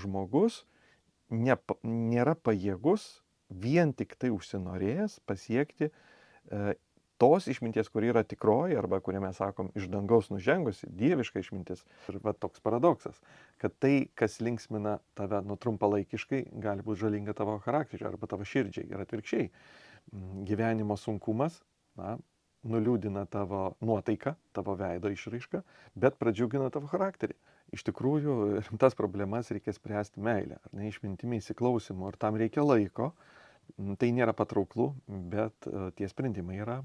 žmogus ne, nėra pajėgus vien tik tai užsinorėjęs pasiekti e, tos išminties, kuri yra tikroji arba kurią mes sakom iš dangaus nužengusi, dieviška išmintis. Ir va toks paradoksas, kad tai, kas linksmina tave nu trumpalaikiškai, gali būti žalinga tavo charakteriui arba tavo širdžiai ir atvirkščiai. Mm, gyvenimo sunkumas, na, nuliūdina tavo nuotaiką, tavo veido išraišką, bet pradžiugina tavo charakterį. Iš tikrųjų, rimtas problemas reikia spręsti meilę, ar ne išmintimi įsiklausimu, ir tam reikia laiko. Tai nėra patrauklų, bet e, tie sprendimai yra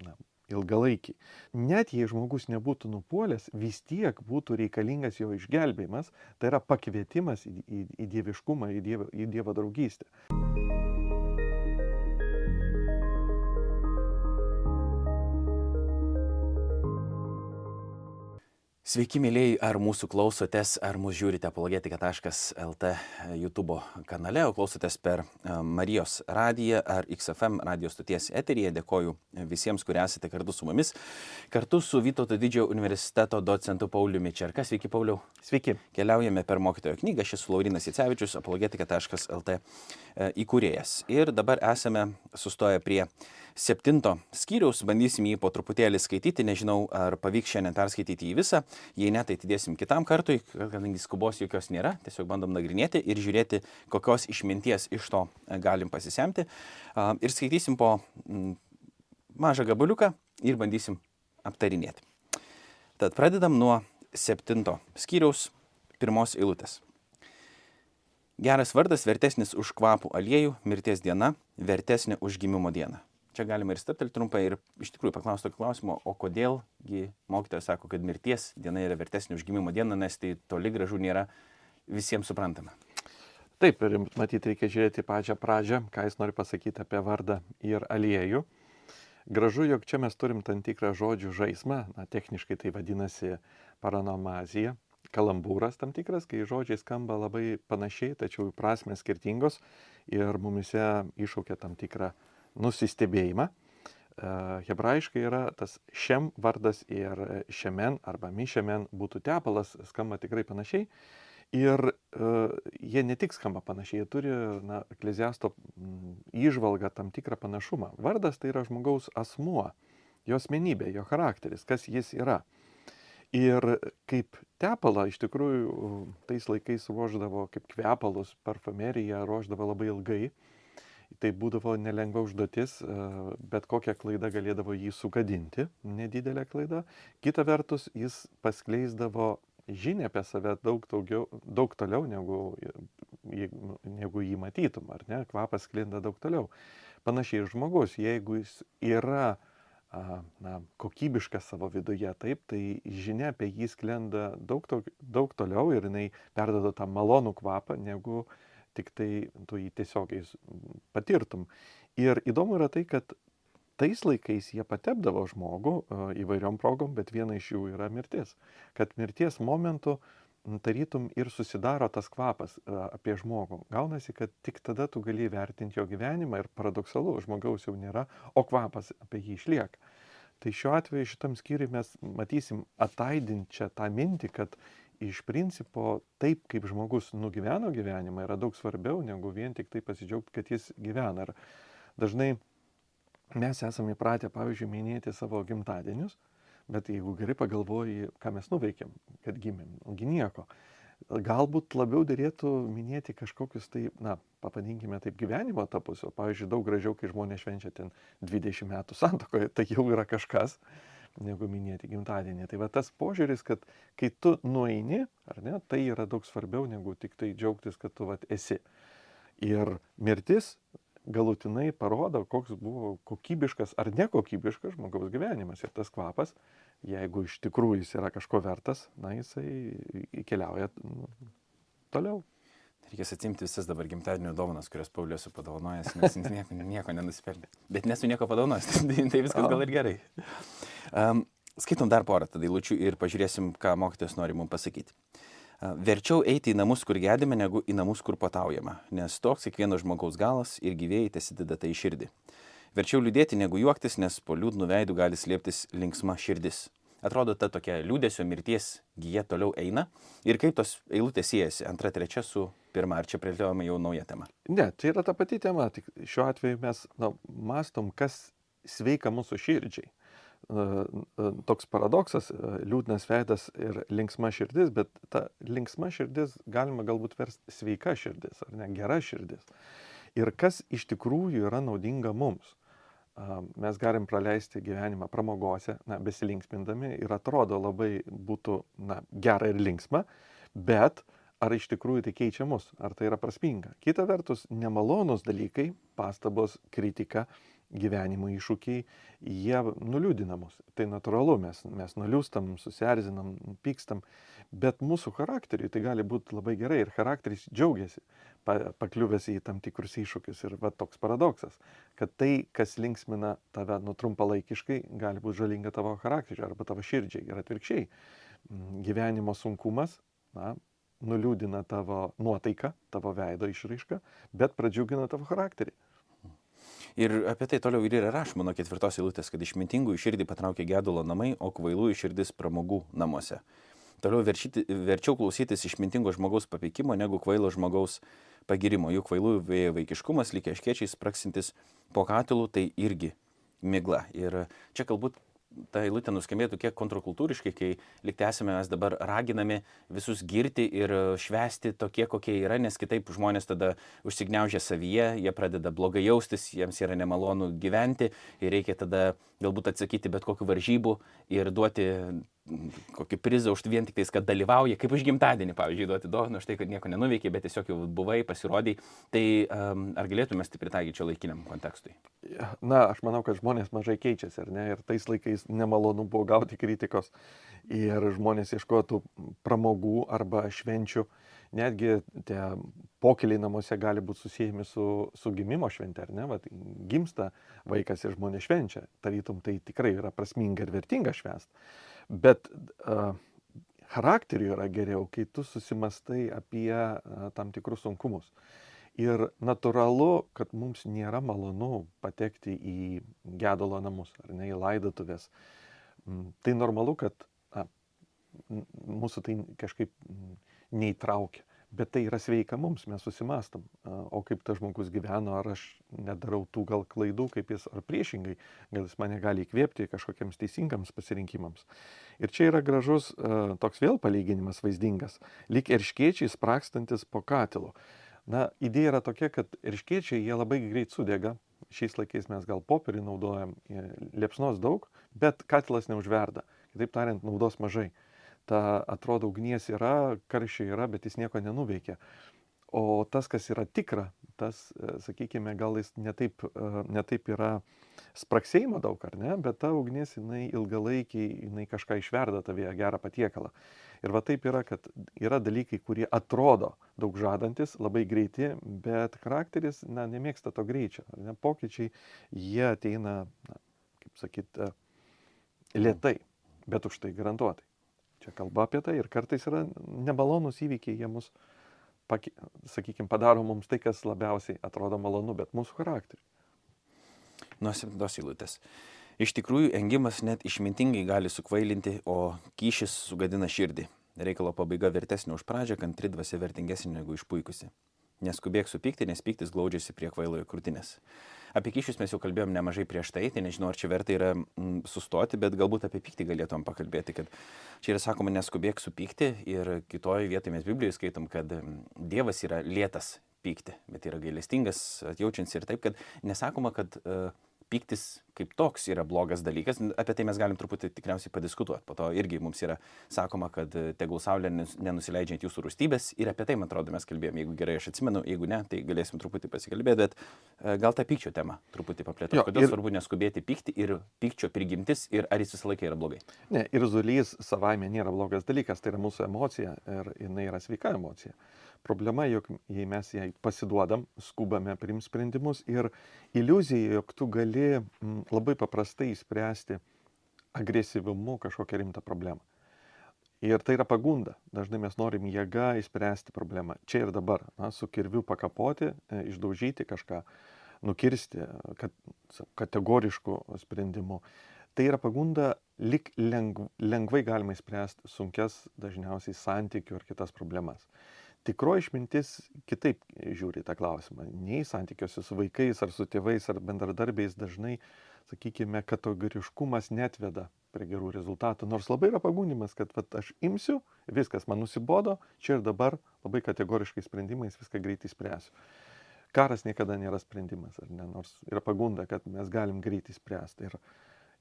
na, ilgalaikiai. Net jei žmogus nebūtų nupuolęs, vis tiek būtų reikalingas jo išgelbėjimas, tai yra pakvietimas į, į, į dieviškumą, į dievo, į dievo draugystę. Sveiki, mėlyjei, ar mūsų klausotės, ar mūsų žiūrite apologetika.lt YouTube kanale, o klausotės per e, Marijos radiją ar XFM radijos stoties eteryje. Dėkoju visiems, kurie esate kartu su mumis. Kartu su Vytauto didžiojo universiteto docentu Pauliumi Čerka. Sveiki, Pauliau. Sveiki. Keliaujame per mokytojo knygą. Aš esu Laurinas Jacevičius, apologetika.lt e, įkūrėjas. Ir dabar esame sustoję prie septinto skyriaus, bandysim jį po truputėlį skaityti, nežinau, ar pavyks šiandien perskaityti jį visą, jei ne, tai atidėsim kitam kartui, kadangi skubos jokios nėra, tiesiog bandom nagrinėti ir žiūrėti, kokios išminties iš to e, galim pasisemti. Ir skaitysim po mažą gabaliuką ir bandysim aptarinėti. Tad pradedam nuo septinto skyriaus pirmos eilutės. Geras vardas vertesnis už kvapų aliejų, mirties diena vertesnė už gimimo dieną čia galima ir staptelti trumpai ir iš tikrųjų paklausti tokio klausimo, o kodėlgi mokytojas sako, kad mirties diena yra vertesnė už gimimo dieną, nes tai toli gražu nėra visiems suprantama. Taip, ir matyti reikia žiūrėti pačią pradžią, ką jis nori pasakyti apie vardą ir aliejų. Gražu, jog čia mes turim tam tikrą žodžių žaismą, na, techniškai tai vadinasi paranomazija, kalambūras tam tikras, kai žodžiai skamba labai panašiai, tačiau prasmės skirtingos ir mumise iššaukia tam tikrą nusistebėjimą. E, hebrajiškai yra tas šem vardas ir šemen arba mišemen būtų tepalas, skamba tikrai panašiai. Ir uh, jie ne tik skamba panašiai, jie turi, na, ekleziasto įžvalgą tam tikrą panašumą. Vardas tai yra žmogaus asmuo, jo asmenybė, jo charakteris, kas jis yra. Ir kaip tepalą iš tikrųjų tais laikais ruoždavo, kaip kvepalus, parfumeriją ruoždavo labai ilgai. Uh, tai būdavo nelengva užduotis, e, bet kokia klaida galėdavo jį sugadinti, nedidelė klaida. Kita vertus, jis paskleisdavo žinę apie save daug, daugiau, daug toliau, negu, negu jį matytum, ar ne? Kvapas sklinda daug toliau. Panašiai ir žmogus, jeigu jis yra na, kokybiškas savo viduje, taip, tai žinia apie jį sklenda daug, daug toliau ir jinai perdoda tą malonų kvapą, negu uh, tik tai tu jį tiesiogiai patirtum. Ir įdomu yra tai, kad tais laikais jie patepdavo žmogų įvairiom progom, bet viena iš jų yra mirtis. Kad mirties momentu tarytum ir susidaro tas kvapas apie žmogų. Gaunasi, kad tik tada tu gali vertinti jo gyvenimą ir paradoksalu, žmogaus jau nėra, o kvapas apie jį išlieka. Tai šiuo atveju šitam skyriui mes matysim ataidinčią tą mintį, kad iš principo taip, kaip žmogus nugyveno gyvenimą, yra daug svarbiau negu vien tik tai pasidžiaugti, kad jis gyvena. Ir dažnai mes esame įpratę, pavyzdžiui, minėti savo gimtadienius, bet jeigu gerai pagalvoji, ką mes nuveikėm, kad gimėm, nugi nieko. Galbūt labiau dėlėtų minėti kažkokius tai, na, pavadinkime taip, gyvenimo etapus. Pavyzdžiui, daug gražiau, kai žmonės švenčia ten 20 metų santokoje, tai jau yra kažkas negu minėti gimtadienį. Tai va tas požiūris, kad kai tu nueini, ar ne, tai yra daug svarbiau negu tik tai džiaugtis, kad tu vat esi. Ir mirtis galutinai parodo, koks buvo kokybiškas ar nekokybiškas žmogaus gyvenimas. Ir tas kvapas, jeigu iš tikrųjų jis yra kažko vertas, na jisai keliauja nu, toliau. Reikės atsimti visas dabar gimtadienio dovanas, kurias Paulius esu padovanojęs, nes nieko, nieko nenusipelnė. Bet nesu nieko padovanojęs, tai, viskas gal ir gerai. Um, skaitom dar porą tada eilučių ir pažiūrėsim, ką mokytojas nori mums pasakyti. Verčiau eiti į namus, kur gedime, negu į namus, kur pataujama, nes toks kiekvieno žmogaus galas ir gyvėjai tesideda tai širdį. Verčiau liūdėti negu juoktis, nes po liūdnų veidų gali slėptis linksma širdis. atrodo ta tokia liūdėsio mirties gyja toliau eina ir kaip tos eilutės siejasi antra, trečia su pirma, ar čia prieiliojama jau nauja tema? Ne, tai yra ta pati tema, tik šiuo atveju mes na, mastom, kas sveika mūsų širdžiai. Toks paradoksas, liūdnas veidas ir linksma širdis, bet ta linksma širdis galima galbūt versti sveika širdis ar ne gera širdis. Ir kas iš tikrųjų yra naudinga mums mes galim praleisti gyvenimą pramogose, na, besilinksmindami ir atrodo labai būtų, na, gera ir linksma, bet ar iš tikrųjų tai keičia mus, ar tai yra prasminga. Kita vertus, nemalonus dalykai, pastabos, kritika, gyvenimo iššūkiai, jie nuliūdina mus. Tai natūralu, mes, mes nuliūstam, susierzinam, pykstam, bet mūsų charakteriui tai gali būti labai gerai ir charakteris džiaugiasi pakliuvęs į tam tikrus iššūkius. Ir va toks paradoksas, kad tai, kas linksmina tave nu trumpalaikiškai, gali būti žalinga tavo charakteriui arba tavo širdžiai ir atvirkščiai. Mm, gyvenimo sunkumas, na, nuliūdina tavo nuotaiką, tavo veido išraišką, bet pradžiugina tavo charakterį. Ir apie tai toliau ir yra rašoma nuo ketvirtos eilutės, kad išmintingų širdį patraukia gedulo namai, o kvailų širdis pramogų namuose. Toliau verčyti, verčiau klausytis išmintingo žmogaus papykimo negu kvailo žmogaus pagirimo. Juk kvailų vaikiškumas, lygiai aškiečiai spraksintis po katilų, tai irgi migla. Ir čia galbūt ta eilutė nuskambėtų kiek kontrakultūriškai, kai liktai esame mes dabar raginami visus girti ir švesti tokie, kokie yra, nes kitaip žmonės tada užsigniaužia savyje, jie pradeda blogai jaustis, jiems yra nemalonu gyventi ir reikia tada galbūt atsakyti bet kokiu varžybu ir duoti kokį prizą už vien tik tais, kad dalyvauja, kaip už gimtadienį, pavyzdžiui, duoti dovaną už tai, kad nieko nenuveikia, bet tiesiog jau buvai, pasirodai. Tai um, ar galėtume tai pritaikyti čia laikiniam kontekstui? Na, aš manau, kad žmonės mažai keičiasi, ar ne? Ir tais laikais nemalonu buvo gauti kritikos ir žmonės ieškotų pramogų arba švenčių. Netgi tie pokeliai namuose gali būti susijęmi su, su gimimo švente, ar ne? Vat, gimsta vaikas ir žmonės švenčia. Tarytum tai tikrai yra prasminga ir vertinga švęsti. Bet uh, charakteriu yra geriau, kai tu susimastai apie uh, tam tikrus sunkumus. Ir natūralu, kad mums nėra malonu patekti į gedulo namus ar ne į laidotuvės. Tai normalu, kad a, mūsų tai kažkaip neįtraukia bet tai yra sveika mums, mes susimastam, o kaip tas žmogus gyveno, ar aš nedarau tų gal klaidų, kaip jis, ar priešingai, gal jis mane gali įkvėpti kažkokiems teisingams pasirinkimams. Ir čia yra gražus toks vėl palyginimas vaizdingas, lyg erškiečiai sprakstantis po katilu. Na, idėja yra tokia, kad erškiečiai jie labai greit sudega, šiais laikais mes gal popierį naudojam, liepsnos daug, bet katilas neužverda. Kitaip tariant, naudos mažai ta atrodo ugnies yra, karščiai yra, bet jis nieko nenuveikia. O tas, kas yra tikra, tas, e, sakykime, gal jis netaip, e, netaip yra spraksėjimo daug, ar ne, bet ta ugnis, jinai ilgalaikiai, jinai kažką išverda tavyje gerą patiekalą. Ir va taip yra, kad yra dalykai, kurie atrodo daug žadantis, labai greiti, bet charakteris, na, nemėgsta to greičio. Ne, pokyčiai, jie ateina, na, kaip sakyt, e, lietai, bet už tai garantuotai. Čia kalba apie tai ir kartais yra nemalonus įvykiai, jie mus, sakykime, padaro mums tai, kas labiausiai atrodo malonu, bet mūsų charakterį. Nuo septintos įlūtės. Iš tikrųjų, engimas net išmintingai gali sukvailinti, o kyšis sugadina širdį. Reikalo pabaiga vertesnė už pradžią, kantri dvasia vertingesnė negu išpuikusi. Neskubėk supykti, nes pyktis glaudžiasi prie kvailojo krūtinės. Apie kyšius mes jau kalbėjom nemažai prieš tai, tai nežinau, ar čia verta yra mm, sustoti, bet galbūt apie pyktį galėtum pakalbėti, kad čia yra sakoma, neskubėk supykti ir kitoje vietoje mes Biblijoje skaitom, kad mm, Dievas yra lėtas pykti, bet yra gailestingas, atjaučiantis ir taip, kad nesakoma, kad uh, pyktis kaip toks yra blogas dalykas, apie tai mes galim truputį tikriausiai padiskutuoti. Po to irgi mums yra sakoma, kad e, tegul saulė nenusileidžia ant jūsų rūstybės ir apie tai, man atrodo, mes kalbėjome. Jeigu gerai aš atsimenu, jeigu ne, tai galėsim truputį pasikalbėti, bet e, gal tą pykčio temą truputį paplėtoti. Kodėl ir... svarbu neskubėti pykti ir pykčio prigimtis ir ar jis visą laiką yra blogai? Ne, ir zulys savaime nėra blogas dalykas, tai yra mūsų emocija ir jinai yra sveika emocija. Problema, jog jei mes jai pasiduodam, skubame priimti sprendimus ir iliuzija, jog tu gali mm, labai paprastai įspręsti agresyvumu kažkokią rimtą problemą. Ir tai yra pagunda. Dažnai mes norim jėga įspręsti problemą. Čia ir dabar. Na, su kirviu pakapoti, e, išdaužyti kažką, nukirsti kad, kategoriškų sprendimų. tai yra pagunda lik lengv, lengvai galima įspręsti sunkias dažniausiai santykių ar kitas problemas. Tikroji išmintis kitaip žiūri tą klausimą. Nei santykiuose su vaikais ar su tėvais ar bendradarbiais dažnai, sakykime, kategoriškumas netveda prie gerų rezultatų. Nors labai yra pagundimas, kad vat, aš imsiu, viskas man nusibodo, čia ir dabar labai kategoriškai sprendimais viską greitai spręsiu. Karas niekada nėra sprendimas, ar ne? Nors yra pagunda, kad mes galim greitai spręsti. Ir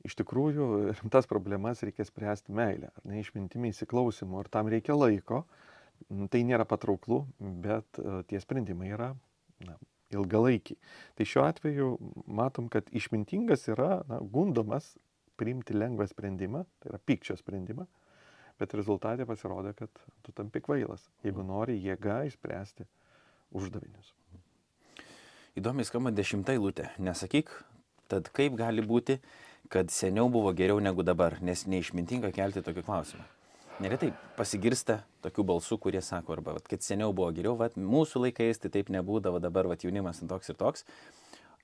iš tikrųjų rimtas problemas reikia spręsti meilę, ar ne išmintimi įsiklausimu, ir tam reikia laiko. Tai nėra patrauklų, bet e, tie sprendimai yra na, ilgalaikiai. Tai šiuo atveju matom, kad išmintingas yra na, gundomas priimti lengvą sprendimą, tai yra pykčio sprendimą, bet rezultatė pasirodė, kad tu tampi kvailas, jeigu nori jėga išspręsti uždavinius. Įdomiai skamba dešimta eilutė. Nesakyk, tad kaip gali būti, kad seniau buvo geriau negu dabar, nes neišmintinga kelti tokį klausimą. Neretai pasigirsta tokių balsų, kurie sako, arba, vat, kad seniau buvo geriau, vat, mūsų laikais tai taip nebūdavo, dabar vat, jaunimas toks ir toks.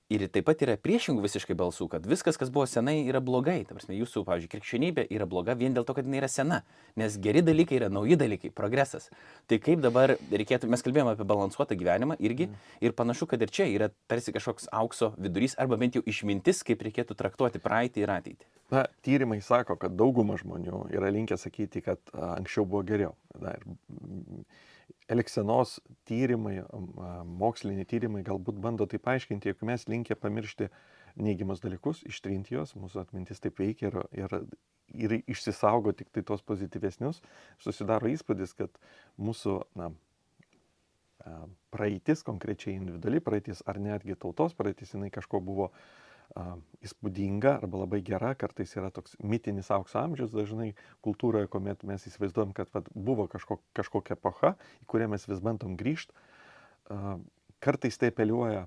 Ir taip pat yra priešingų visiškai balsų, kad viskas, kas buvo senai, yra blogai. Ta prasme, jūsų, pavyzdžiui, krikščionybė yra bloga vien dėl to, kad jinai yra sena. Nes geri dalykai yra nauji dalykai, progresas. Tai kaip dabar reikėtų, mes kalbėjome apie balansuotą gyvenimą irgi. Ir panašu, kad ir čia yra tarsi kažkoks aukso vidurys, arba bent jau išmintis, kaip reikėtų traktuoti praeitį ir ateitį. Na, tyrimai sako, kad dauguma žmonių yra linkę sakyti, kad anksčiau buvo geriau. Na, ir, Elksenos tyrimai, moksliniai tyrimai galbūt bando tai paaiškinti, jeigu mes linkę pamiršti neigiamus dalykus, ištrinti juos, mūsų atmintis taip veikia ir, ir, ir išsisaugo tik tai tos pozityvesnius, susidaro įspūdis, kad mūsų na, praeitis, konkrečiai individuali praeitis ar netgi tautos praeitis, jinai kažko buvo uh, įspūdinga arba labai gera, kartais yra toks mitinis aukso amžius dažnai kultūroje, kuomet mes įsivaizduojam, kad vat, buvo kažko, kažkokia epocha, į kurią mes vis bandom grįžti. Kartais tai apeliuoja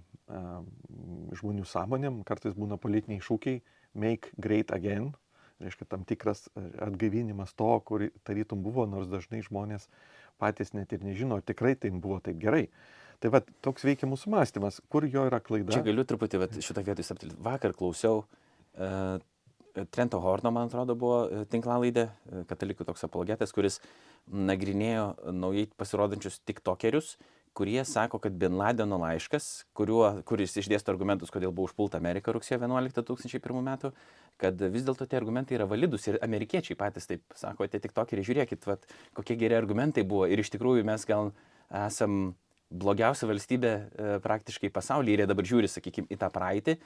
žmonių sąmonėm, kartais būna politiniai šūkiai make great again, reiškia tam tikras atgaivinimas to, kur tarytum buvo, nors dažnai žmonės patys net ir nežino, tikrai tai buvo taip gerai. Tai va, toks veikia mūsų mąstymas, kur jo yra klaida. Čia galiu truputį vat, šitą vietą įsaptilti. Vakar klausiau uh, Trento Horno, man atrodo, buvo e, tinklalaidė, e, katalikų toks apologetas, kuris nagrinėjo naujai pasirodančius tiktokerius, kurie sako, kad Bin Ladeno laiškas, kuriuo, kuris išdėsto argumentus, kodėl buvo užpulta Amerika rugsėjo 11 2001 metų, kad vis dėlto tie argumentai yra validus ir amerikiečiai patys taip sako, tie tiktokeriai, žiūrėkit, vat, kokie geri argumentai buvo ir iš tikrųjų mes gal esam blogiausia valstybė e, praktiškai pasaulyje ir jie dabar žiūri, sakykime, į tą praeitį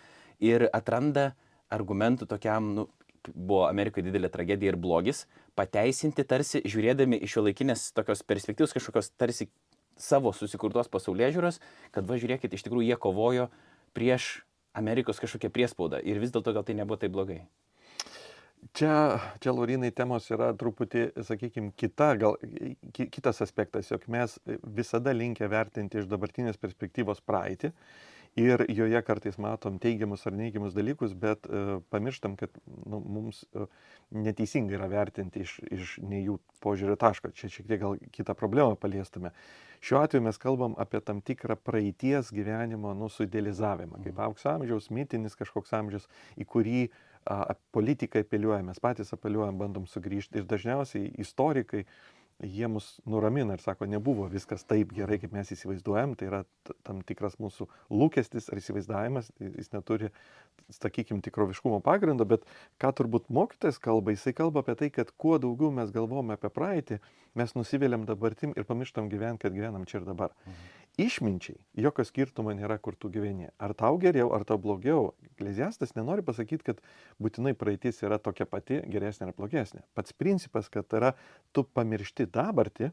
ir atranda argumentų tokiam, nu, buvo Amerikoje didelė tragedija ir blogis, pateisinti tarsi žiūrėdami iš jo laikinės tokios perspektyvos kažkokios tarsi savo susikurtos pasaulyje žiūros, kad va žiūrėkit, iš tikrųjų jie kovojo prieš Amerikos kažkokią priespaudą ir vis dėlto gal tai nebuvo taip blogai. Čia, čia Laurinai, temos yra truputį, sakykime, kita, gal ki, kitas aspektas, jog mes visada linkę vertinti iš dabartinės perspektyvos praeitį ir joje kartais matom teigiamus ar neigiamus dalykus, bet uh, pamirštam, kad nu, mums uh, neteisinga yra vertinti iš, iš ne jų požiūrio taško. Čia šiek tiek gal kitą problemą paliestume. Šiuo atveju mes kalbam apie tam tikrą praeities gyvenimo nusuidealizavimą, kaip mhm. aukso amžiaus, mitinis kažkoks amžius, į kurį uh, politikai apeliuoja, mes patys apeliuojam, bandom sugrįžti. Ir dažniausiai istorikai jie mus nuramina ir sako, nebuvo viskas taip gerai, kaip mes įsivaizduojam, tai yra tam tikras mūsų lūkestis ar įsivaizdavimas, jis neturi, sakykime, tikroviškumo pagrindo, bet ką turbūt mokytojas kalba, jisai kalba apie tai, kad kuo daugiau mes galvome apie praeitį, mes nusivėliam dabartim ir pamirštam gyventi, kad gyvenam čia ir dabar. Mhm išminčiai jokio skirtumo nėra, kur tu gyveni. Ar tau geriau, ar tau blogiau. Ekleziastas nenori pasakyti, kad būtinai praeitis yra tokia pati, geresnė ar blogesnė. Pats principas, kad yra tu pamiršti dabartį,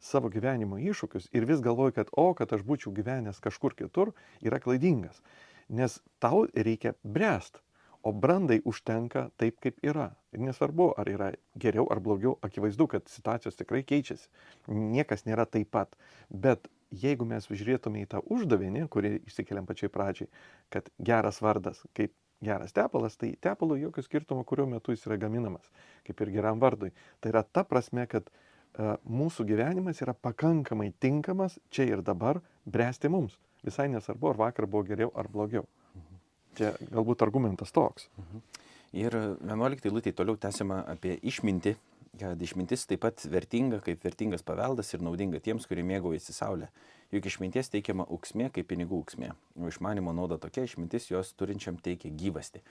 savo gyvenimo iššūkius ir vis galvoji, kad o, kad aš būčiau gyvenęs kažkur kitur, yra klaidingas. Nes tau reikia bręst. O brandai užtenka taip, kaip yra. Ir nesvarbu, ar yra geriau ar blogiau, akivaizdu, kad situacijos tikrai keičiasi. Niekas nėra taip pat. Bet jeigu mes žiūrėtume į tą uždavinį, kurį išsikeliam pačiai pradžiai, kad geras vardas, kaip geras tepalas, tai tepalo jokio skirtumo, kuriuo metu jis yra gaminamas, kaip ir geram vardui. Tai yra ta prasme, kad uh, mūsų gyvenimas yra pakankamai tinkamas čia ir dabar bręsti mums. Visai nesvarbu, ar vakar buvo geriau ar blogiau. Mhm. Čia galbūt argumentas toks. Mhm. Ir 11 eilutė toliau tęsiama apie išmintį, kad išmintis taip pat vertinga kaip vertingas paveldas ir naudinga tiems, kurie mėgaujasi Saulė. Juk išminties teikiama auksmė kaip pinigų auksmė, o išmanimo nauda tokia išmintis jos turinčiam teikia gyvasti.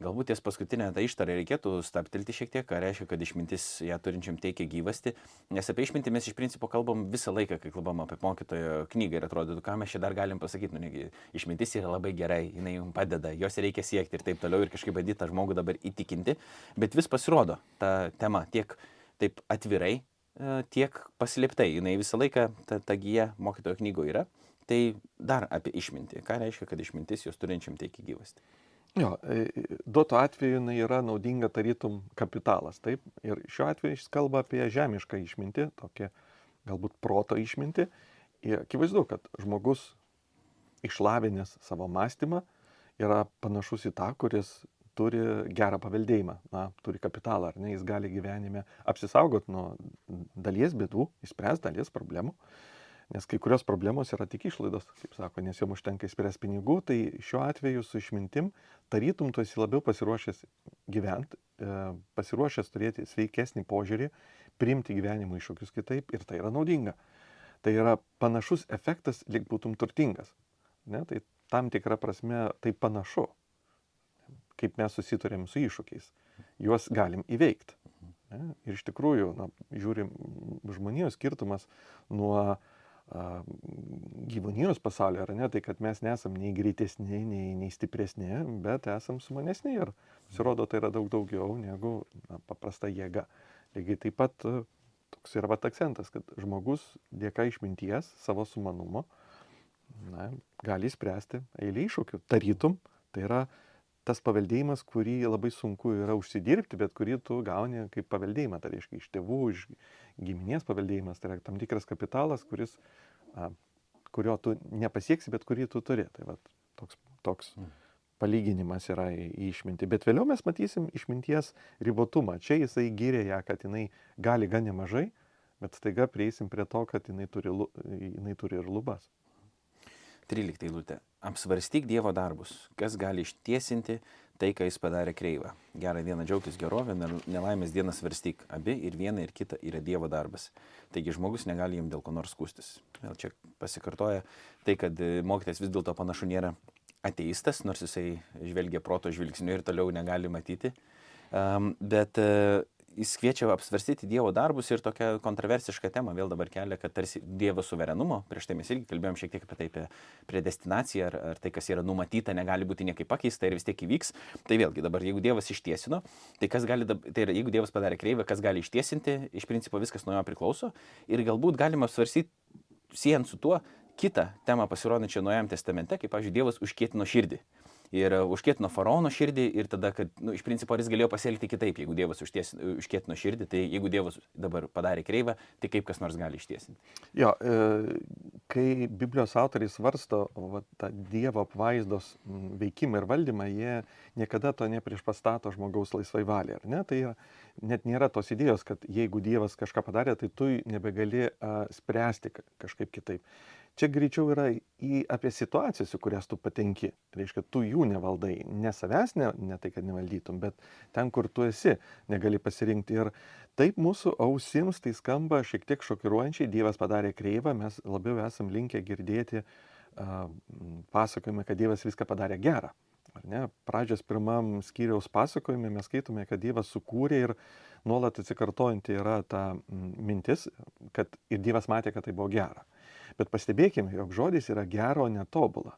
Galbūt ties paskutinę tą ištarą reikėtų stabtelti šiek tiek, ką reiškia, kad išmintis ją turinčiam teikia gyvasti, nes apie išmintį mes iš principo kalbam visą laiką, kai kalbam apie mokytojo knygą ir atrodytų, ką mes čia dar galim pasakyti, nu, negi, išmintis yra labai gerai, jinai jums padeda, jos reikia siekti ir taip toliau ir kažkaip bandyti tą žmogų dabar įtikinti, bet vis pasirodo ta tema tiek taip atvirai, e, tiek paslėptai, jinai visą laiką ta, ta gyja mokytojo knygoje yra. Tai dar apie išmintį. Ką reiškia, kad išmintis jos turinčiam teikia gyvasti? Jo, e, duoto atveju jinai yra naudinga tarytum kapitalas, taip. Ir šiuo atveju jis kalba apie žemišką išmintį, tokią galbūt proto išmintį. Ir akivaizdu, kad žmogus išlavinęs savo mąstymą yra panašus į tą, kuris turi gerą paveldėjimą, na, turi kapitalą, ar ne, jis gali gyvenime apsisaugoti nuo dalies bėdų, išspręsti dalies problemų. Uh, Nes kai kurios problemos yra tik išlaidos, kaip sako, nes jom užtenka įspręs pinigų, tai šiuo atveju su išmintim tarytum tu esi labiau pasiruošęs gyventi, e, pasiruošęs turėti sveikesnį požiūrį, priimti gyvenimo iššūkius kitaip ir tai yra naudinga. Tai yra panašus efektas, lyg būtum turtingas. Ne? Tai tam tikrą prasme tai panašu, kaip mes susiturėm su iššūkiais. Juos galim įveikti. Ne? Ir iš tikrųjų, na, žiūrim, žmonijos skirtumas nuo uh, gyvūnijos pasaulyje, ar ne, tai kad mes nesam nei greitesni, nei, nei stipresni, bet esam sumanesni ir pasirodo tai yra daug daugiau negu na, paprasta jėga. Lygiai taip pat toks yra vat akcentas, kad žmogus dėka išminties, savo sumanumo, na, gali spręsti eilį iššūkių. Tarytum, tai yra tas paveldėjimas, kurį labai sunku yra užsidirbti, bet kurį tu gauni kaip paveldėjimą, tai reiškia iš tėvų, iš giminės paveldėjimas, tai yra tam tikras kapitalas, kuris, a, kurio tu nepasieksi, bet kurį tu turi. Tai va, toks, toks mm. palyginimas yra į, į išmintį. Bet vėliau mes matysim išminties ribotumą. Čia jisai gyrė ją, kad jinai gali gan nemažai, bet staiga prieisim prie to, kad jinai turi, jinai turi ir lubas. 13 eilutė. Apsvarstyk Dievo darbus, kas gali ištiesinti tai, ką jis padarė kreivą. Gerą dieną džiaugtis gerovę, nelaimės dieną svarstyk. Abi ir viena ir kita yra Dievo darbas. Taigi žmogus negali jam dėl ko nors skūstis. Vėl čia pasikartoja tai, kad e, mokytas vis dėlto panašu nėra ateistas, nors jisai žvelgia proto žvilgsniu ir toliau negali matyti. Um, bet uh, jis kviečia apsvarstyti Dievo darbus ir tokią kontroversišką temą vėl dabar kelia, kad tarsi Dievo suverenumo, prieš tai mes irgi kalbėjom šiek tiek apie tai, apie predestinaciją, ar, ar tai, kas yra numatyta, negali būti niekaip pakeista ir vis tiek įvyks. Tai vėlgi dabar, jeigu Dievas ištiesino, tai kas gali, tai yra, jeigu Dievas padarė kreivę, kas gali ištiesinti, iš principo viskas nuo jo priklauso ir galbūt galima apsvarstyti, siejant su tuo, kitą temą pasirodančią Naujajam testamente, kaip, pavyzdžiui, Dievas užkėtino širdį ir e, užkėtino faraono širdį ir tada, kad, nu, iš principo, jis galėjo pasielgti kitaip, jeigu Dievas užties, užkėtino širdį, tai jeigu Dievas dabar padarė kreivą, tai kaip kas nors gali ištiesinti. Jo, e, kai Biblijos autoriai svarsto va, tą Dievo apvaizdos veikimą ir valdymą, jie niekada to nepriešpastato žmogaus laisvai valiai, ar ne? Tai net nėra tos idėjos, kad jeigu Dievas kažką padarė, tai tu nebegali a, spręsti kažkaip kitaip. Čia greičiau yra į, apie situacijas, į kurias tu patenki. Tai reiškia, tu jų nevaldai. Ne savęs, ne, ne tai, kad nevaldytum, bet ten, kur tu esi, negali pasirinkti. Ir taip mūsų ausims tai skamba šiek tiek šokiruojančiai. Dievas padarė kreivą, mes labiau esam linkę girdėti uh, pasakojimą, kad Dievas viską padarė gerą. Ar ne? Pradžios pirmam skyriaus pasakojime mes skaitome, kad Dievas sukūrė ir nuolat atsikartojanti yra ta mintis, kad ir Dievas matė, kad tai buvo gera. Bet pastebėkime, jog žodis yra gero netobula.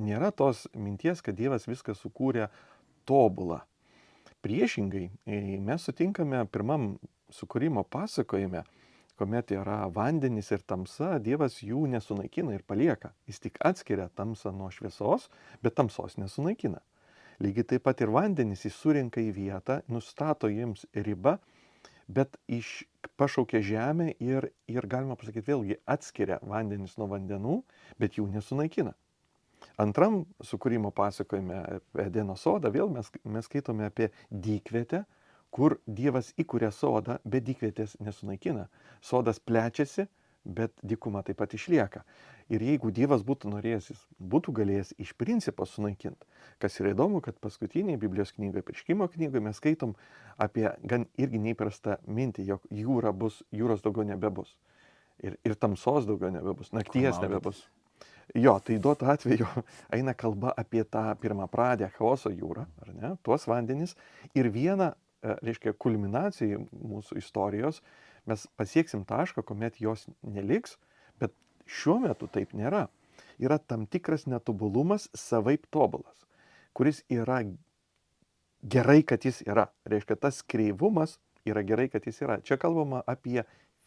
Nėra tos minties, kad Dievas viską sukūrė tobulą. Priešingai, mes sutinkame pirmam sukūrimo pasakojime, kuomet yra vandenis ir tamsa, Dievas jų nesunaikina ir palieka. Jis tik atskiria tamsą nuo šviesos, bet tamsos nesunaikina. Lygiai taip pat ir vandenis jis surinka į vietą, nustato jiems ribą bet iš, pašaukia žemę ir, ir galima pasakyti vėlgi atskiria vandenis nuo vandenų, bet jų nesunaikina. Antram sukūrimo pasakojime Edeno sodą vėl mes, mes skaitome apie dykvietę, kur Dievas įkūrė sodą, bet dykvietės nesunaikina. Sodas plečiasi, bet dykuma taip pat išlieka. Ir jeigu Dievas būtų norėjęs, jis būtų galėjęs iš principo sunaikinti. Kas yra įdomu, kad paskutinėje Biblijos knygoje, prieškimo knygoje mes skaitom apie gan irgi neįprastą mintį, jog jūra bus, jūros daugiau nebebus. Ir, ir tamsos daugiau nebebus, nakties nebebus. Jo, tai duotų atveju eina kalba apie tą pirmą pradę chaoso jūrą, ar ne, tuos vandenis. Ir vieną, e, reiškia, kulminaciją mūsų istorijos mes pasieksim tašką, kuomet jos neliks, bet šiuo metu taip nėra. Yra tam tikras netobulumas savaip tobulas, kuris yra gerai, kad jis yra. Reiškia, tas kreivumas yra gerai, kad jis yra. Čia kalbama apie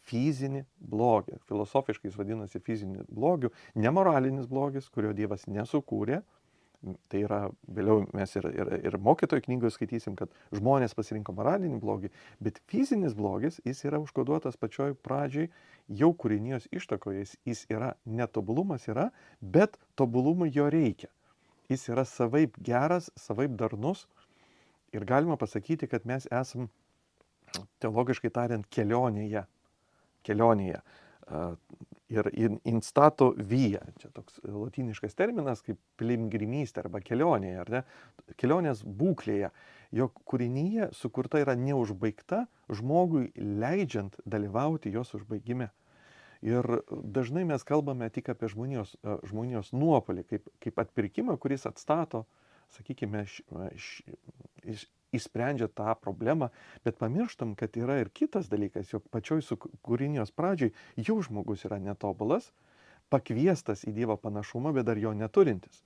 fizinį blogį. Filosofiškai jis vadinasi fizinį blogių, nemoralinis blogis, kurio Dievas nesukūrė. Tai yra, vėliau mes ir, ir, ir mokytojų knygoje skaitysim, kad žmonės pasirinko moralinį blogį, bet fizinis blogis, jis yra užkoduotas pačioj pradžioj, jau kūrinijos ištakoje, jis, jis yra, netobulumas yra, bet tobulumui jo reikia. Jis yra savaip geras, savaip darnus ir galima pasakyti, kad mes esam, teologiškai tariant, kelionėje kelionėje. Ir instato vyja, čia toks latiniškas terminas kaip piligrimystė arba kelionėje, ar ne? Kelionės būklėje, jo kūrinyje sukurta yra neužbaigta žmogui leidžiant dalyvauti jos užbaigime. Ir dažnai mes kalbame tik apie žmonijos, žmonijos nuopolį, kaip, kaip atpirkimą, kuris atstato, sakykime, š, š, išsprendžia tą problemą, bet pamirštam, kad yra ir kitas dalykas, jog pačioj kūrinijos pradžioj jau žmogus yra netobulas, pakviestas į Dievo panašumą, bet dar jo neturintis.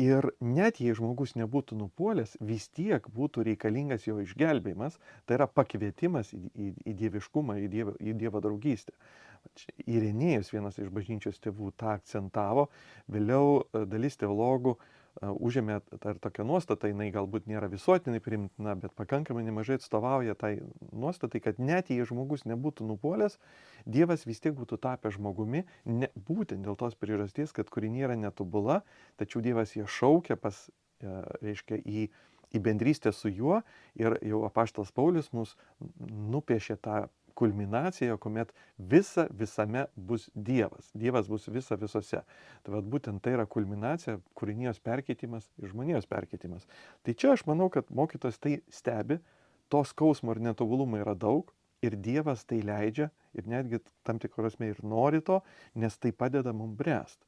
Ir net jei žmogus nebūtų nupuolęs, vis tiek būtų reikalingas jo išgelbėjimas, tai yra pakvietimas į, į, į dieviškumą, į dievo, į dievo draugystę. Irenėjus vienas iš bažnyčios tėvų tą akcentavo, vėliau dalis teologų uh, užėmė ir tokią nuostatą, jinai galbūt nėra visuotinai primtina, bet pakankamai nemažai atstovauja tai nuostatai, kad net jei žmogus nebūtų nupuolęs, Dievas vis tiek būtų tapęs žmogumi, ne, būtent dėl tos priežasties, kad kūrinė yra netobula, tačiau Dievas ją šaukia pas, e, reiškia, į, į bendrystę su juo ir jau apaštas Paulius mus nupiešė tą kulminacija, kuomet visa visame bus Dievas. Dievas bus visa visose. Tai vad būtent tai yra kulminacija, kūrinijos perkeitimas ir žmonijos perkeitimas. Tai čia aš manau, kad mokytojas tai stebi, to skausmo ir netobulumo yra daug ir Dievas tai leidžia ir netgi tam tikrosme ir nori to, nes tai padeda mums bręst.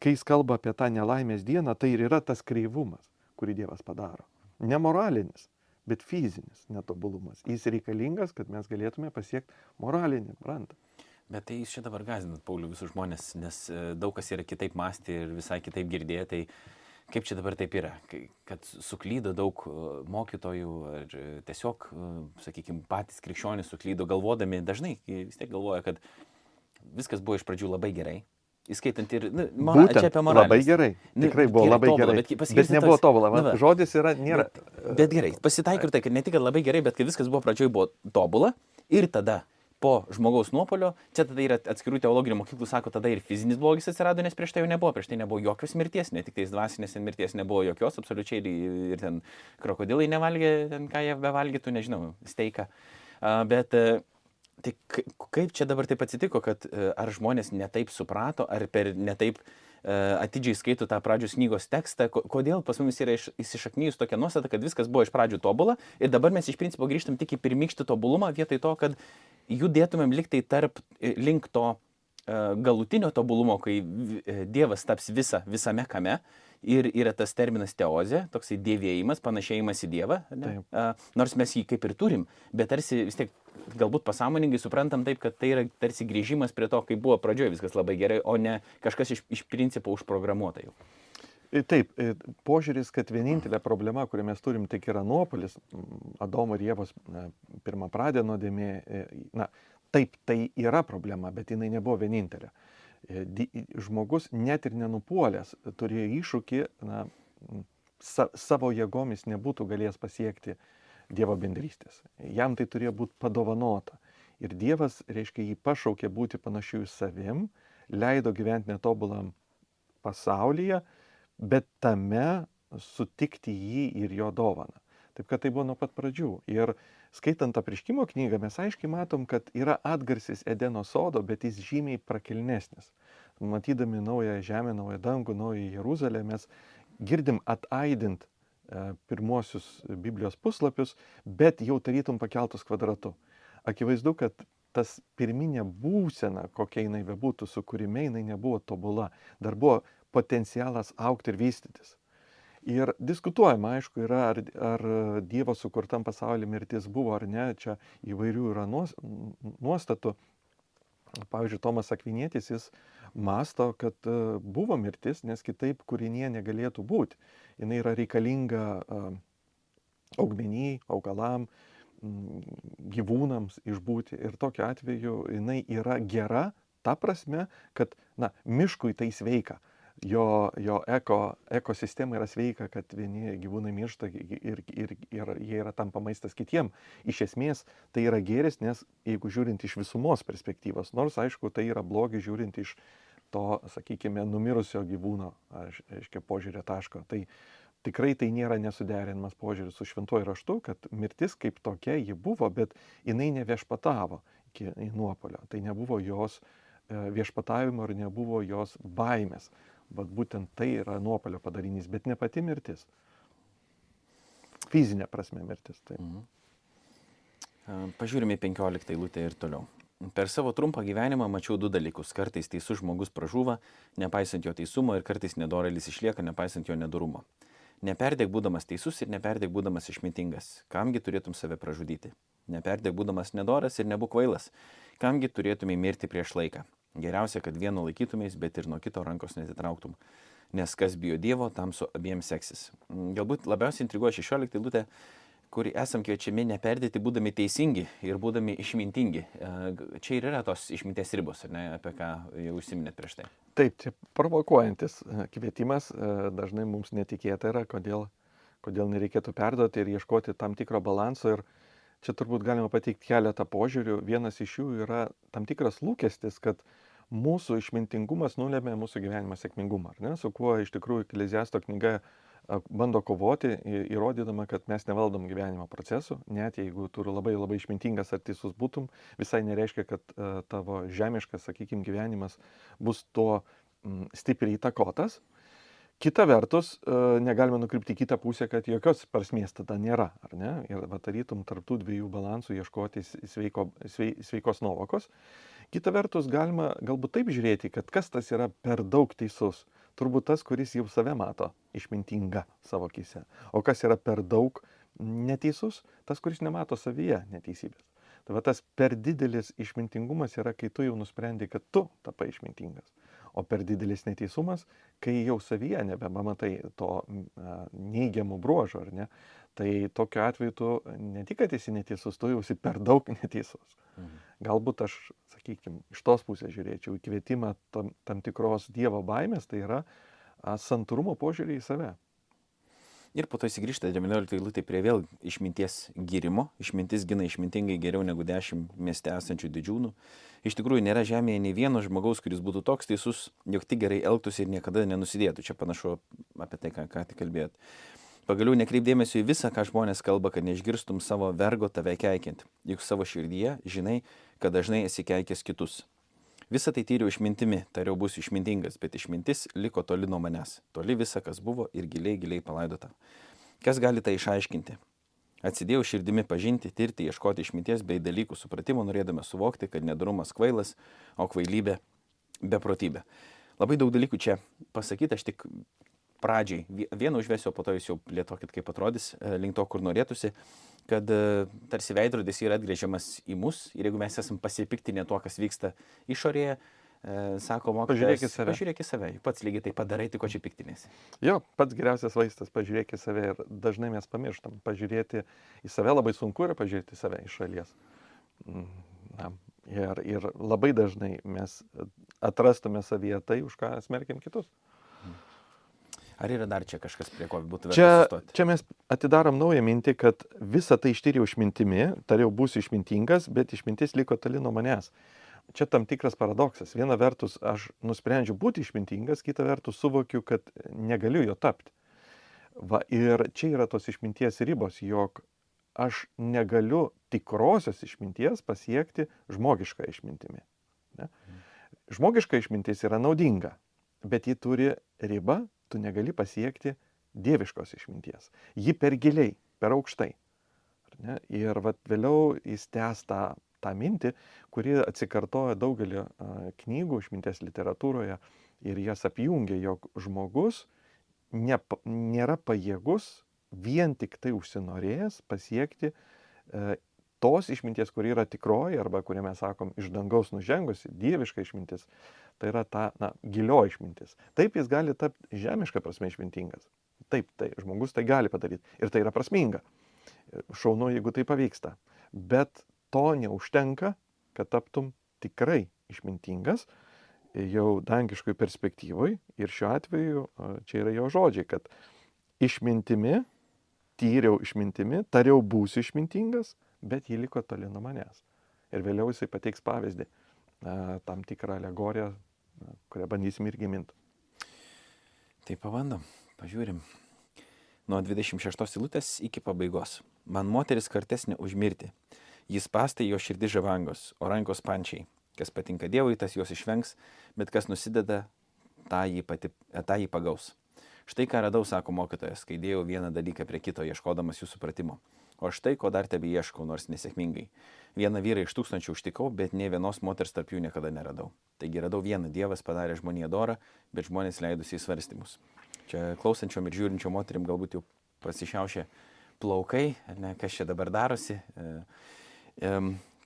Kai jis kalba apie tą nelaimės dieną, tai ir yra tas kreivumas, kurį Dievas padaro. Nemoralinis, bet fizinis netobulumas. Jis reikalingas, kad mes galėtume pasiekti moralinį brandą. Bet tai jūs čia dabar gazinat, Pauliu, visus žmonės, nes e, daug kas yra kitaip mąstyti ir visai kitaip girdėti. Tai kaip čia dabar taip yra, kad suklydo daug e, mokytojų ar e, tiesiog, sakykime, patys krikščionys suklydo galvodami, dažnai vis tiek galvoja, kad viskas buvo iš pradžių labai gerai, Įskaitant ir, nu, mora, Būtent, čia apie moralę. Labai gerai. Nu, Tikrai buvo gerai, labai tobulą, gerai. Bet, bet nebuvo tobulą. Nu, va. žodis yra, nėra. Bet, bet gerai, pasitaiko ir tai, kad ne tik labai gerai, bet kai viskas buvo pradžioj buvo tobulą ir tada po žmogaus nuopolio, čia tada yra atskirų teologinių mokyklų, sako, tada ir fizinis blogis atsirado, nes prieš tai jau nebuvo, prieš tai nebuvo jokios mirties, ne tik tais dvasinės mirties nebuvo jokios, absoliučiai ir, ir ten krokodilai nevalgė, ten ką jie bevalgytų, nežinau, steiką. Bet uh, Tai kaip čia dabar taip atsitiko, kad e, ar žmonės netaip suprato, ar per netaip uh, atidžiai skaito tą pradžios knygos tekstą, kodėl pas mumis yra įsišaknyjus tokia nuostata, kad viskas buvo iš pradžių tobula ir dabar mes iš principo grįžtam tik į pirmykštį tobulumą vietoj to, kad judėtumėm liktai tarp e, link to galutinio tobulumo, kai Dievas taps visa, visame kame. Ir yra tas terminas teozė, toksai dėvėjimas, panašėjimas į Dievą. Uh, nors mes jį kaip ir turim, bet tarsi vis tiek galbūt pasąmoningai suprantam taip, kad tai yra tarsi grįžimas prie to, kaip buvo pradžioje viskas labai gerai, o ne kažkas iš, iš principo užprogramuota jau. Taip, požiūris, kad vienintelė problema, kurią mes turim, tik yra nuopolis, Adomo ir Jėvos pirmą pradė nuodėmė, na, taip, tai yra problema, bet jinai nebuvo vienintelė. Žmogus net ir nenupuolęs turėjo iššūkį, na, sa, savo jėgomis nebūtų galėjęs pasiekti Dievo bendrystės. Jam tai turėjo būti padovanota. Ir Dievas, reiškia, jį pašaukė būti panašiu į savim, leido gyventi netobulam pasaulyje, bet tame sutikti jį ir jo dovaną. Taip kad tai buvo nuo pat pradžių. Ir skaitant apriškimo knygą mes aiškiai matom, kad yra atgarsis Edeno sodo, bet jis žymiai prakelnesnis. Matydami naują žemę, naują dangų, naują Jeruzalę, mes girdim ataidint e, pirmosius Biblijos puslapius, bet jau tarytum pakeltus kvadratu. Akivaizdu, kad tas pirminė būsena, kokia jinai bebūtų, su kurimi jinai nebuvo tobula, dar buvo potencialas aukti ir vystytis. Ir diskutuojama, aišku, yra, ar, ar Dievo sukurtam pasaulyje mirtis buvo ar ne, čia įvairių yra nuostatų. Pavyzdžiui, Tomas Akvinėtis, jis masto, kad e, buvo mirtis, nes kitaip kūrinė negalėtų būti. Jis yra reikalinga e, augmenijai, augalam, gyvūnams išbūti. Ir tokiu atveju jinai yra gera, ta prasme, kad, na, miškui tai sveika jo, jo eko, ekosistema yra sveika, kad vieni gyvūnai miršta ir, ir, ir jie yra tampa maistas kitiem. Iš esmės tai yra gėris, nes jeigu žiūrint iš visumos perspektyvos, nors aišku tai yra blogi žiūrint iš to, sakykime, numirusio gyvūno, aiškiai, požiūrė taško. Tai tikrai tai nėra nesuderinamas požiūris su šventuoju raštu, kad mirtis kaip tokia ji buvo, bet jinai neviešpatavo iki nuopolio. Tai nebuvo jos e, viešpatavimo ir nebuvo jos baimės. Vat būtent tai yra nuopolio padarinys, bet ne pati mirtis. Fizinė prasme mirtis. Tai. Mhm. Pažiūrime 15 eilutę ir toliau. Per savo trumpą gyvenimą mačiau du dalykus. Kartais teisus žmogus pražūva, nepaisant jo teisumo, ir kartais nedorelis išlieka, nepaisant jo nedarumo. Neperdėk būdamas teisus ir neperdėk būdamas išmintingas. Kamgi turėtum save pražudyti? Neperdėk būdamas nedoras ir nebūk kvailas. Kamgi turėtumai mirti prieš laiką? Geriausia, kad vieno laikytumės, bet ir nuo kito rankos netitrauktum. Nes kas bijo Dievo, tam su abiem seksis. Galbūt labiausiai intriguoja 16 eilutė, kur esam kviečiami neperdėti būdami teisingi ir būdami išmintingi. E, čia ir yra tos išminties ribos, ne, apie ką jau užsiminėt prieš tai. Taip, čia provokuojantis e, kvietimas, e, dažnai mums netikėta yra, kodėl, kodėl nereikėtų perduoti ir ieškoti tam tikro balanso. Ir čia turbūt galima pateikti keletą požiūrių. Vienas iš jų yra tam tikras lūkestis, kad mūsų išmintingumas nulėmė mūsų gyvenimo sėkmingumą, ar ne? Su kuo iš tikrųjų Ekleziasto knyga bando kovoti, įrodydama, kad mes nevaldom gyvenimo procesų, net jeigu tu labai labai išmintingas ar teisus būtum, visai nereiškia, kad tavo žemiškas, sakykime, gyvenimas bus mm, stipriai įtakotas. Kita vertus, uh, negalime nukrypti kitą pusę, kad jokios prasmės tada nėra, ar ne? Ir vatarytum tarptų dviejų balansų ieškoti sveiko, svei, sveikos nuovokos. Kita vertus, galima galbūt taip žiūrėti, kad kas tas yra per daug teisus. Turbūt tas, kuris jau save mato išmintinga savo akise. O kas yra per daug neteisus, tas, kuris nemato savyje neteisybės. Tai va tas per didelis išmintingumas yra, kai tu jau nusprendi, kad tu tapai išmintingas. O per didelis neteisumas, kai jau savyje nebematai to neigiamų bruožų, ar ne, tai tokiu atveju tu ne tik, kad esi neteisus, tu jau esi per daug neteisus. Mhm. Galbūt aš, sakykime, iš tos pusės žiūrėčiau į kvietimą tam, tam tikros Dievo baimės, tai yra santūrumo požiūrį į save. Ir po to įsigrįžta 19 eilutė prie vėl išminties gyrimo. Išmintis gina išmintingai geriau negu 10 mieste esančių didžiūnų. Iš tikrųjų nėra žemėje nei vieno žmogaus, kuris būtų toks teisus, jog tik gerai elgtųsi ir niekada nenusidėtų. Čia panašu apie tai, ką, ką tik kalbėjot. Pagaliau nekreipdėmėsiu į visą, ką žmonės kalba, kad neišgirstum savo vergo tave keikiant. Juk savo širdyje žinai, kad dažnai esi keikęs kitus. Visą tai tyriau išmintimi, tariau bus išmintingas, bet išmintis liko toli nuo manęs. Toli visa, kas buvo ir giliai, giliai palaidota. Kas gali tai išaiškinti? Atsidėjau širdimi pažinti, tirti, ieškoti išminties bei dalykų supratimo, norėdami suvokti, kad nedarumas kvailas, o kvailybė beprotybė. Labai daug dalykų čia pasakyti, aš tik pradžiai vieną užvesiu, po to jūs jau plėtokit, kaip atrodys, e, link to, kur norėtųsi, kad e, tarsi veidrodis yra atgrėžiamas į mus ir jeigu mes esam pasipiktinę tuo, kas vyksta išorėje, e, sako mokytojas, pažiūrėk į save. Pažiūrėk į save, pats lygiai tai padarai, tik ko čia piktinėsi. Jo, pats geriausias vaistas, pažiūrėk į save ir dažnai mes pamirštam. Pažiūrėti į save labai sunku yra pažiūrėti į save iš šalies. Mm, na, ir, ir labai dažnai mes atrastume savyje tai, už ką smerkiam kitus. Ar yra dar čia kažkas, prie ko būtų verta sustoti? Čia mes atidarom naują mintį, kad visą tai ištyriau išmintimi, tariau būsiu išmintingas, bet išmintis liko toli nuo manęs. Čia tam tikras paradoksas. Viena vertus aš nusprendžiu būti išmintingas, kita vertus suvokiu, kad negaliu jo tapti. Va, ir čia yra tos išminties ribos, jog aš negaliu tikrosios išminties pasiekti žmogišką išmintimi. Ne? Žmogiška išmintis yra naudinga, bet ji turi ribą, tu negali pasiekti dieviškos išminties. Ji per giliai, per aukštai. Ir vat, vėliau jis tęs tą, tą mintį, kuri atsikartoja daugelį knygų išminties literatūroje ir jas apjungia, jog žmogus ne, nėra pajėgus vien tik tai užsinorėjęs pasiekti e, tos išminties, kuri yra tikroji arba kurią mes sakom iš dangaus nužengusi, dieviška išmintis, tai yra ta na, gilio išmintis. Taip jis gali tapti žemiška prasme išmintingas. Taip, tai žmogus tai gali padaryti ir tai yra prasminga. Šaunu, jeigu tai pavyksta. Bet to neužtenka, kad taptum tikrai išmintingas jau dangiškoj perspektyvoj ir šiuo atveju čia yra jo žodžiai, kad išmintimi tyriau išmintimi, tariau būsiu išmintingas, bet ji liko toli nuo manęs. Ir vėliau jisai pateiks pavyzdį, tam tikrą alegoriją, kurią bandysim irgi minti. Tai pabandom, pažiūrim. Nuo 26 eilutės iki pabaigos. Man moteris kartesnė už mirtį. Jis pastai jo širdį žavangos, o rankos pančiai. Kas patinka Dievui, tas juos išvengs, bet kas nusideda, tą jį, pati, tą jį pagaus. Štai ką radau, sako mokytojas, kai dėjau vieną dalyką prie kito, ieškodamas jų supratimo. O štai ko dar tebe ieškau, nors nesėkmingai. Vieną vyrą iš tūkstančių užtikau, bet ne vienos moters tarp jų niekada neradau. Taigi radau vieną, Dievas padarė žmoniją dorą, bet žmonės leidusi į svarstymus. Čia klausančiom ir žiūrinčiom moterim galbūt jau pasišiaušė plaukai, ne, kas čia dabar darosi. E, e,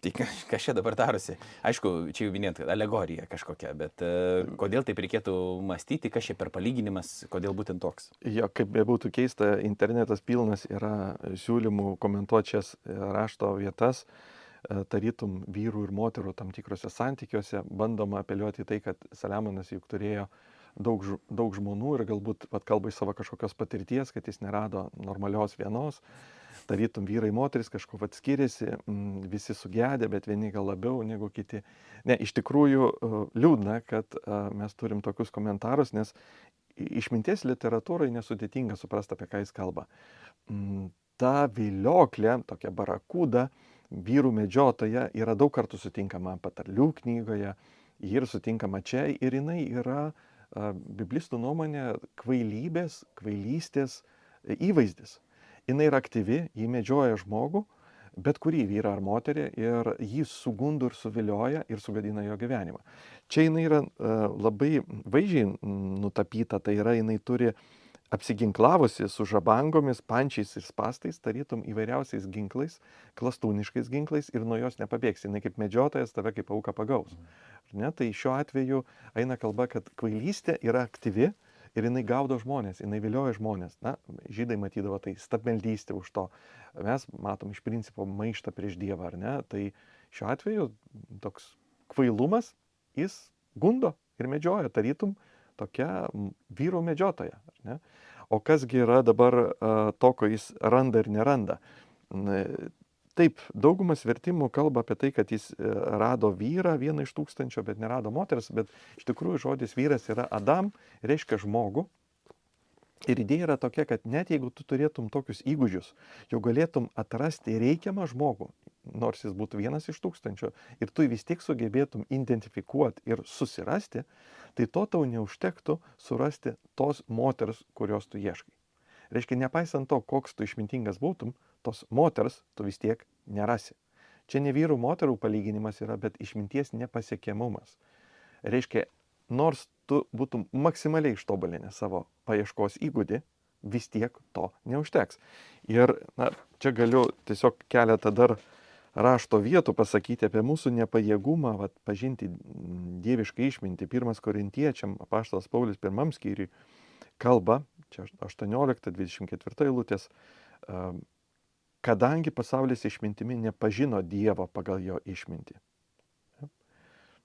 Tai kas čia dabar darosi? Aišku, čia jau minėt, alegorija kažkokia, bet uh, kodėl taip reikėtų mąstyti, kas čia per palyginimas, kodėl būtent toks? Jo, kaip bebūtų keista, internetas pilnas yra siūlymų komentuoti šias e, rašto vietas, uh, tarytum vyrų ir moterų tam tikrose santykiuose, bandoma apeliuoti į tai, kad Saliamonas juk turėjo daug, daug žmonų ir galbūt pat kalba iš savo kažkokios patirties, kad jis nerado normalios vienos. Uh, tarytum vyrai, moteris kažko vat skiriasi, visi sugedė, bet vieni gal labiau negu kiti. Ne, iš tikrųjų liūdna, kad mes turim tokius komentarus, nes išminties literatūrai nesudėtinga suprasti, apie ką jis kalba. Ta vilioklė, tokia barakūda, vyrų medžiotoja yra daug kartų sutinkama patarlių knygoje, ji ir sutinkama čia ir jinai yra biblistų nuomonė kvailybės, kvailystės įvaizdis jinai yra aktyvi, ji medžioja žmogų, bet kurį vyrą ar moterį ir jį sugundu ir suvilioja ir sugadina jo gyvenimą. Čia jinai yra uh, labai vaizdžiai nutapyta, tai yra jinai turi apsiginklavusi su žabangomis, pančiais ir spastais, tarytum įvairiausiais ginklais, klastūniškais ginklais ir nuo jos nepabėgsi. Jis kaip medžiotojas tave kaip auka pagaus. Ne? Tai šiuo atveju eina kalba, kad kvailystė yra aktyvi, ir jinai gaudo žmonės, jinai vilioja žmonės. Na, žydai matydavo tai stabmeldystė už to. Mes matom iš principo maištą prieš Dievą, ar ne? Tai šiuo atveju toks kvailumas, jis gundo ir medžioja, tarytum tokia vyro medžiotoja. O kasgi yra dabar to, ko jis randa ir neranda? Taip, daugumas vertimų kalba apie tai, kad jis e, rado vyrą vieną iš tūkstančio, bet nerado moters, bet iš tikrųjų žodis vyras yra Adam, reiškia žmogų. Ir idėja yra tokia, kad net jeigu tu turėtum tokius įgūdžius, jau galėtum atrasti reikiamą žmogų, nors jis būtų vienas iš tūkstančio, ir tu vis tiek sugebėtum identifikuoti ir susirasti, tai to tau neužtektų surasti tos moters, kurios tu ieškai. Reiškia, nepaisant to, koks tu išmintingas būtum, tos moters tu vis tiek nerasi. Čia ne vyrų moterų palyginimas yra, bet išminties nepasiekiamumas. Reiškia, nors tu būtum maksimaliai ištobulinę savo paieškos įgūdį, vis tiek to neužteks. Ir na, čia galiu tiesiog keletą dar rašto vietų pasakyti apie mūsų nepajėgumą vat, pažinti dievišką išmintį. Pirmas korintiečiam, apaštalas Paulius pirmam skyriui kalba, čia 18-24 eilutės, kadangi pasaulis išmintimi nepažino Dievo pagal jo išmintį.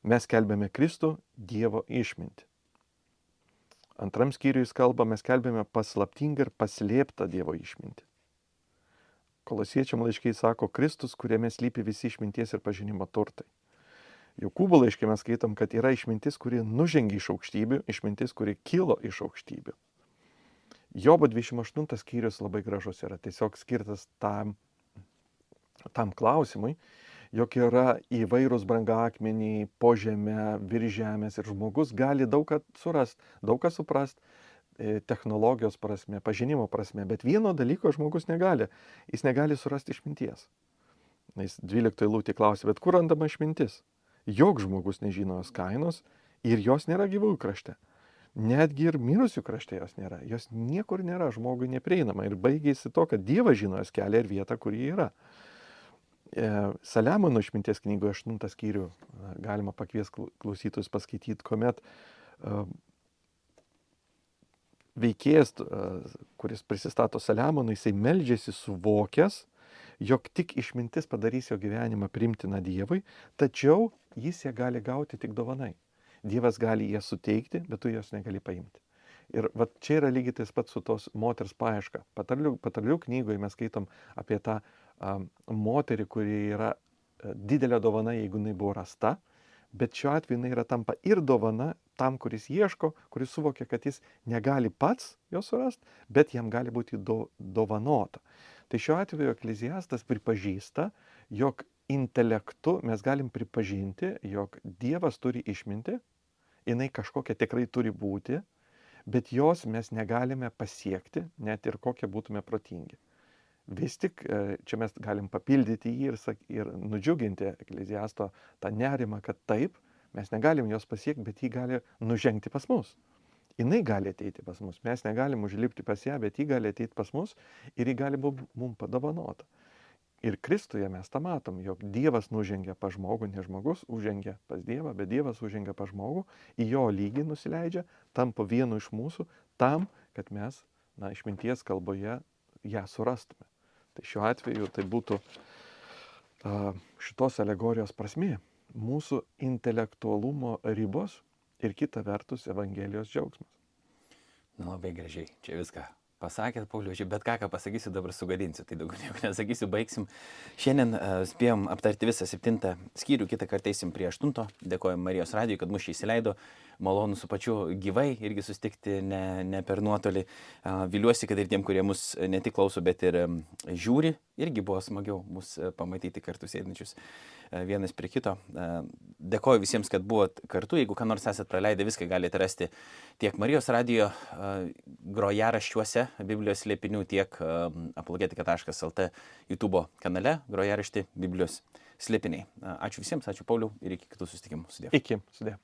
Mes kelbėme Kristų Dievo išmintį. Antram skyriui jis kalba, mes kelbėme paslaptingą ir paslėptą Dievo išmintį. Kolosiečiam laiškiai sako Kristus, kuriame slypi visi išminties ir pažinimo turtai. Jokūbo laiškė mes skaitom, kad yra išmintis, kuri nužengia iš aukštybių, išmintis, kuri kilo iš aukštybių. Jobo 28 skyrius labai gražus yra, tiesiog skirtas tam, tam klausimui, jog yra įvairūs brangakmeniai po žemę, virš žemės ir žmogus gali daug ką surast, daug ką suprast e, technologijos prasme, pažinimo prasme, bet vieno dalyko žmogus negali. Jis negali surasti išminties. Jis 12 lūtį klausė, bet kur randama išmintis? Jok žmogus nežino jos kainos ir jos nėra gyvųjų krašte. Netgi ir mirusių krašte jos nėra. Jos niekur nėra žmogui neprieinama. Ir baigėsi to, kad Dievas žino jos kelią ir vietą, kur ji yra. E, Saliamono išminties knygoje 8 skyrių galima pakvies klausytus paskaityti, kuomet e, veikėjas, e, kuris prisistato Saliamonui, jisai meldžiasi suvokęs, jog tik išmintis padarys jo gyvenimą primtiną Dievui, tačiau jis ją gali gauti tik dovanai. Dievas gali ją suteikti, bet tu jos negali paimti. Ir va, čia yra lygiai tas pats su tos moters paieška. Patarlių, patarlių knygoje mes skaitom apie tą um, moterį, kuri yra uh, didelė dovana, jeigu jinai buvo rasta, bet šiuo atveju jinai yra tampa ir dovana tam, kuris ieško, kuris suvokia, kad jis negali pats jos surasti, bet jam gali būti do, dovanota. Tai šiuo atveju ekleziastas pripažįsta, jog intelektu mes galim pripažinti, jog Dievas turi išminti, jinai kažkokia tikrai turi būti, bet jos mes negalime pasiekti, net ir kokie būtume protingi. Vis tik e, čia mes galim papildyti jį ir, ir nudžiuginti ekleziasto tą nerimą, kad taip, mes negalim jos pasiekti, bet jį gali nužengti pas mus. Jis gali ateiti pas mus, mes negalim užlipti pas ją, bet jį gali ateiti pas mus ir jį gali mums padovanota. Ir Kristuje mes tą matom, jog Dievas nužengia pa žmogų, ne žmogus užžengia pas Dievą, bet Dievas užžengia pa žmogų, į jo lygį nusileidžia, tampa vienu iš mūsų, tam, kad mes, na, išminties kalboje ją surastume. Tai šiuo atveju tai būtų uh, šitos alegorijos prasmė - mūsų intelektualumo ribos ir kita vertus Evangelijos džiaugsmas. Na labai gražiai, čia viską pasakėt, Pauliu, čia bet ką, ką pasakysiu, dabar sugadinsiu, tai daugiau nieko nesakysiu, baigsim. Šiandien uh, spėjom aptarti visą septintą skyrių, kitą kartą eisim prie aštunto. Dėkojom Marijos radijui, kad mus čia įsileido. Malonu su pačiu gyvai irgi sustikti, ne, ne per nuotolį. Viliuosi, kad ir tiem, kurie mus ne tik klauso, bet ir žiūri, irgi buvo smagiau mus uh, pamatyti kartu sėdinčius uh, vienas prie kito. Dėkoju visiems, kad buvot kartu. Jeigu ką nors esat praleidę, viską galite rasti tiek Marijos radijo uh, grojaraščiuose Biblijos slėpinių, tiek apologetika.lt YouTube kanale grojarašti Biblijos slėpiniai. Ačiū visiems, ačiū Pauliu ir iki kitų susitikimų. Sudė. Iki, sudė.